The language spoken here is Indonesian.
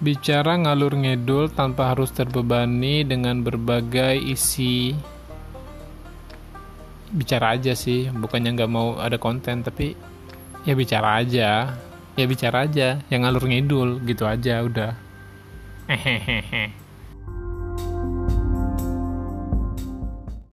Bicara ngalur ngedul tanpa harus terbebani dengan berbagai isi. Bicara aja sih bukannya nggak mau ada konten tapi ya bicara aja. Ya bicara aja yang ngalur ngidul gitu aja udah. Hehehe.